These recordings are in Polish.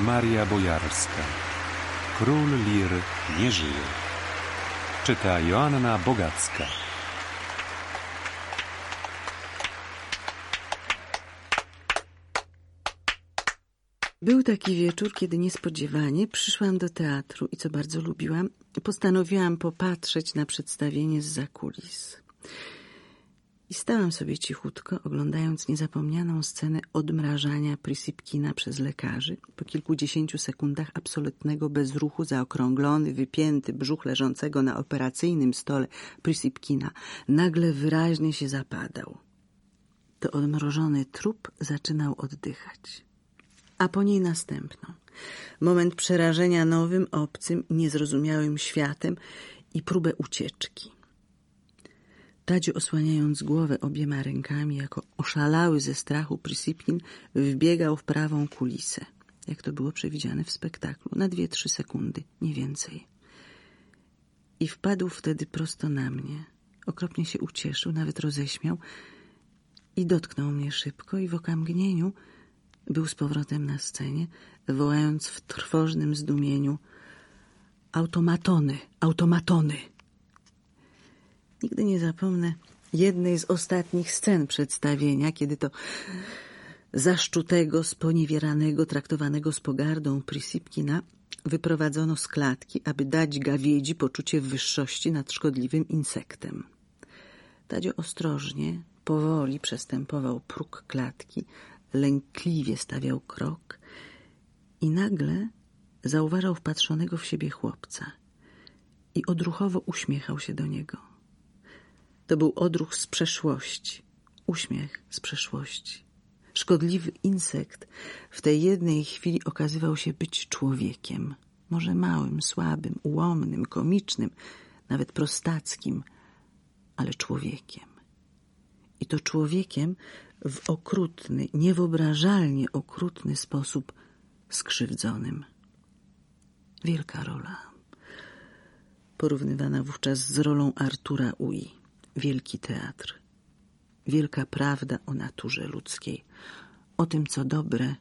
Maria Bojarska. Król Lir nie żyje. Czyta Joanna Bogacka. Był taki wieczór, kiedy niespodziewanie przyszłam do teatru i co bardzo lubiłam, postanowiłam popatrzeć na przedstawienie z zakulis. I stałam sobie cichutko, oglądając niezapomnianą scenę odmrażania Prisipkina przez lekarzy. Po kilkudziesięciu sekundach absolutnego bezruchu zaokrąglony, wypięty brzuch leżącego na operacyjnym stole Prisipkina nagle wyraźnie się zapadał. To odmrożony trup zaczynał oddychać. A po niej następną. Moment przerażenia nowym, obcym, niezrozumiałym światem i próbę ucieczki. Tadziu osłaniając głowę obiema rękami, jako oszalały ze strachu Prisipkin, wbiegał w prawą kulisę, jak to było przewidziane w spektaklu, na dwie, trzy sekundy, nie więcej. I wpadł wtedy prosto na mnie. Okropnie się ucieszył, nawet roześmiał i dotknął mnie szybko i w okamgnieniu był z powrotem na scenie, wołając w trwożnym zdumieniu automatony, automatony. Nigdy nie zapomnę jednej z ostatnich scen przedstawienia, kiedy to zaszczutego, sponiewieranego, traktowanego z pogardą Prisipkina wyprowadzono z klatki, aby dać gawiedzi poczucie wyższości nad szkodliwym insektem. Tadzio ostrożnie, powoli przestępował próg klatki, lękliwie stawiał krok i nagle zauważał wpatrzonego w siebie chłopca i odruchowo uśmiechał się do niego. To był odruch z przeszłości, uśmiech z przeszłości. Szkodliwy insekt w tej jednej chwili okazywał się być człowiekiem, może małym, słabym, ułomnym, komicznym, nawet prostackim, ale człowiekiem. I to człowiekiem w okrutny, niewyobrażalnie okrutny sposób skrzywdzonym. Wielka rola, porównywana wówczas z rolą Artura Ui. Wielki teatr, wielka prawda o naturze ludzkiej, o tym, co dobre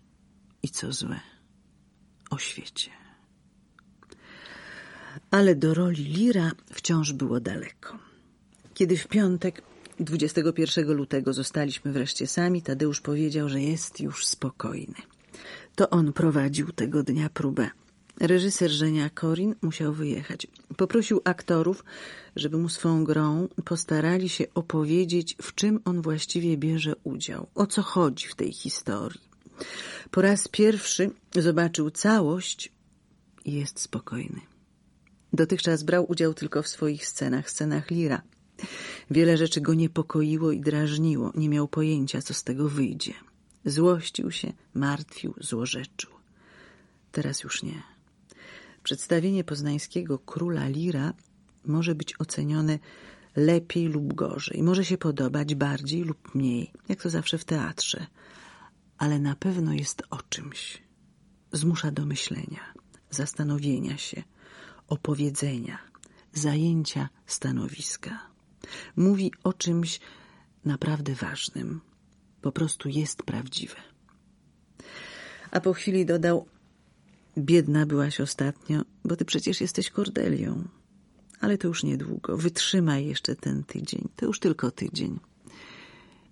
i co złe, o świecie. Ale do roli Lira wciąż było daleko. Kiedy w piątek 21 lutego zostaliśmy wreszcie sami, Tadeusz powiedział, że jest już spokojny. To on prowadził tego dnia próbę. Reżyser Żenia Korin musiał wyjechać. Poprosił aktorów, żeby mu swą grą postarali się opowiedzieć, w czym on właściwie bierze udział, o co chodzi w tej historii. Po raz pierwszy zobaczył całość i jest spokojny. Dotychczas brał udział tylko w swoich scenach, scenach Lira. Wiele rzeczy go niepokoiło i drażniło, nie miał pojęcia, co z tego wyjdzie. Złościł się, martwił, złorzeczył. Teraz już nie. Przedstawienie poznańskiego króla Lira może być ocenione lepiej lub gorzej. Może się podobać bardziej lub mniej, jak to zawsze w teatrze. Ale na pewno jest o czymś. Zmusza do myślenia, zastanowienia się, opowiedzenia, zajęcia stanowiska. Mówi o czymś naprawdę ważnym. Po prostu jest prawdziwe. A po chwili dodał: Biedna byłaś ostatnio, bo ty przecież jesteś Kordelią. Ale to już niedługo. Wytrzymaj jeszcze ten tydzień. To już tylko tydzień.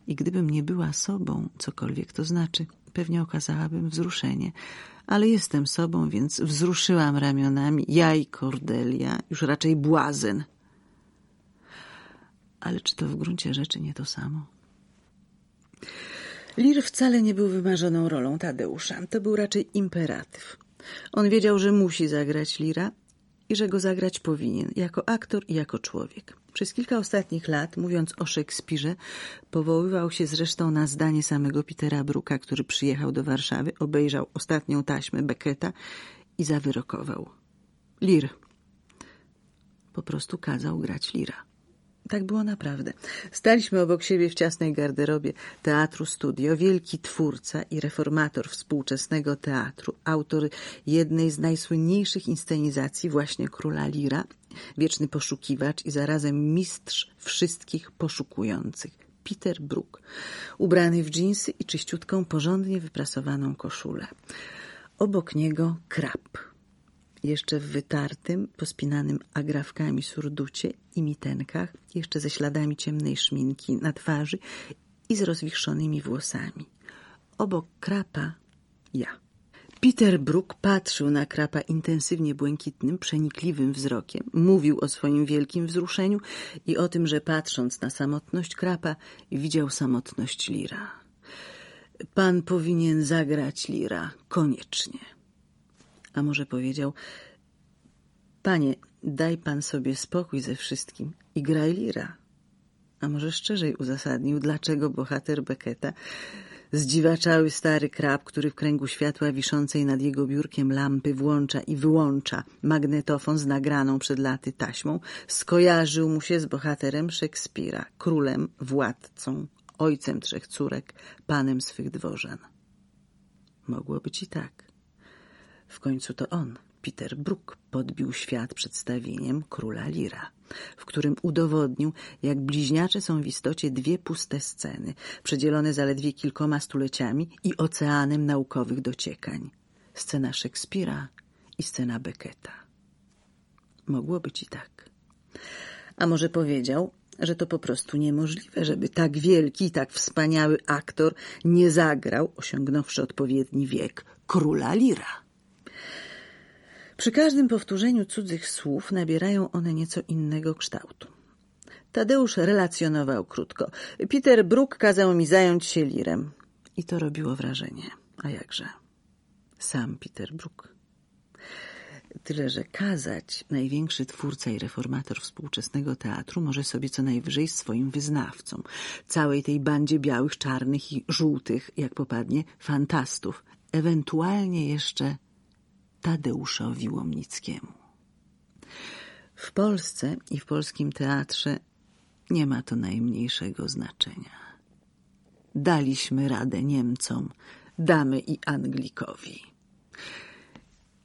I gdybym nie była sobą, cokolwiek to znaczy, pewnie okazałabym wzruszenie. Ale jestem sobą, więc wzruszyłam ramionami. Ja i Kordelia, już raczej błazen. Ale czy to w gruncie rzeczy nie to samo? Lir wcale nie był wymarzoną rolą Tadeusza. To był raczej imperatyw. On wiedział, że musi zagrać Lira i że go zagrać powinien, jako aktor i jako człowiek. Przez kilka ostatnich lat, mówiąc o Szekspirze, powoływał się zresztą na zdanie samego Petera Bruka, który przyjechał do Warszawy, obejrzał ostatnią taśmę Becketa i zawyrokował. Lir. Po prostu kazał grać Lira. Tak było naprawdę. Staliśmy obok siebie w ciasnej garderobie Teatru Studio. Wielki twórca i reformator współczesnego teatru, autor jednej z najsłynniejszych inscenizacji właśnie Króla Lira, wieczny poszukiwacz i zarazem mistrz wszystkich poszukujących. Peter Brook, ubrany w dżinsy i czyściutką, porządnie wyprasowaną koszulę. Obok niego krab, jeszcze w wytartym, pospinanym agrafkami surducie i mitenkach, jeszcze ze śladami ciemnej szminki na twarzy i z rozwichrzonymi włosami. Obok krapa ja. Peter Brook patrzył na krapa intensywnie błękitnym, przenikliwym wzrokiem. Mówił o swoim wielkim wzruszeniu i o tym, że patrząc na samotność krapa, widział samotność Lira. Pan powinien zagrać Lira, koniecznie. A może powiedział, panie, daj pan sobie spokój ze wszystkim i graj Lira. A może szczerzej uzasadnił, dlaczego bohater Becketa Zdziwaczały stary krab, który w kręgu światła wiszącej nad jego biurkiem lampy włącza i wyłącza magnetofon z nagraną przed laty taśmą, skojarzył mu się z bohaterem Szekspira, królem, władcą, ojcem trzech córek, panem swych dworzan. Mogło być i tak. W końcu to on, Peter Brook, podbił świat przedstawieniem Króla Lira, w którym udowodnił, jak bliźniacze są w istocie dwie puste sceny, przedzielone zaledwie kilkoma stuleciami i oceanem naukowych dociekań. Scena Szekspira i scena Becketa. Mogło być i tak. A może powiedział, że to po prostu niemożliwe, żeby tak wielki tak wspaniały aktor nie zagrał, osiągnąwszy odpowiedni wiek, króla Lira. Przy każdym powtórzeniu cudzych słów nabierają one nieco innego kształtu. Tadeusz relacjonował krótko. Peter Brook kazał mi zająć się lirem. I to robiło wrażenie. A jakże? Sam Peter Brook. Tyle, że kazać największy twórca i reformator współczesnego teatru może sobie co najwyżej swoim wyznawcom, całej tej bandzie białych, czarnych i żółtych, jak popadnie, fantastów, ewentualnie jeszcze Tadeuszowi Łomnickiemu. W Polsce i w polskim teatrze nie ma to najmniejszego znaczenia. Daliśmy radę Niemcom, damy i Anglikowi.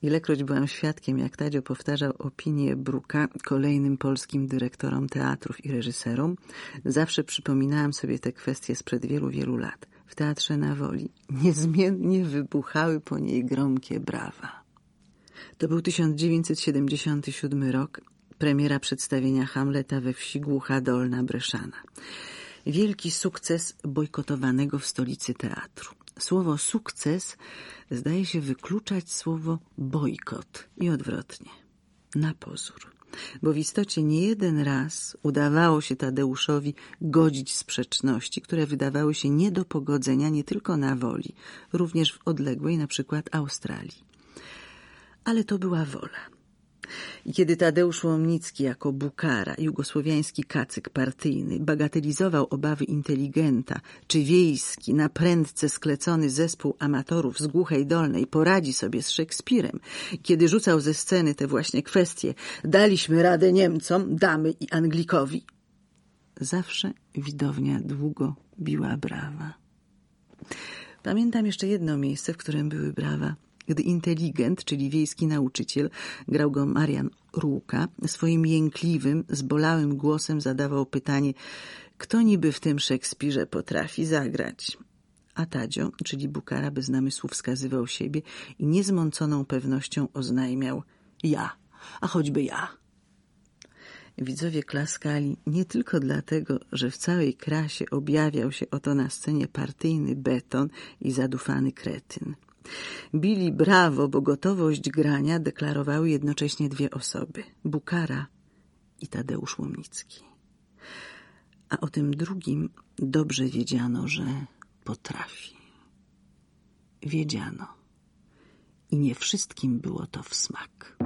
Ilekroć byłam świadkiem, jak Tadzio powtarzał opinię Bruka kolejnym polskim dyrektorom teatrów i reżyserom, zawsze przypominałam sobie te kwestie sprzed wielu, wielu lat. W Teatrze na Woli niezmiennie wybuchały po niej gromkie brawa. To był 1977 rok, premiera przedstawienia Hamleta we wsi Głucha Dolna Breszana. Wielki sukces bojkotowanego w stolicy teatru. Słowo sukces zdaje się wykluczać słowo bojkot i odwrotnie. Na pozór. Bo w istocie nie jeden raz udawało się Tadeuszowi godzić sprzeczności, które wydawały się nie do pogodzenia nie tylko na woli, również w odległej na przykład Australii ale to była wola. I kiedy Tadeusz Łomnicki jako bukara, jugosłowiański kacyk partyjny, bagatelizował obawy inteligenta, czy wiejski, na prędce sklecony zespół amatorów z Głuchej Dolnej poradzi sobie z Szekspirem, kiedy rzucał ze sceny te właśnie kwestie daliśmy radę Niemcom, damy i Anglikowi, zawsze widownia długo biła brawa. Pamiętam jeszcze jedno miejsce, w którym były brawa – gdy inteligent, czyli wiejski nauczyciel, grał go Marian Rułka, swoim jękliwym, zbolałym głosem zadawał pytanie, kto niby w tym Szekspirze potrafi zagrać? A Tadzio, czyli Bukara bez namysłu wskazywał siebie i niezmąconą pewnością oznajmiał ja, a choćby ja. Widzowie klaskali nie tylko dlatego, że w całej krasie objawiał się oto na scenie partyjny beton i zadufany kretyn. Bili brawo, bo gotowość grania deklarowały jednocześnie dwie osoby Bukara i Tadeusz Łomnicki. A o tym drugim dobrze wiedziano, że potrafi. Wiedziano. I nie wszystkim było to w smak.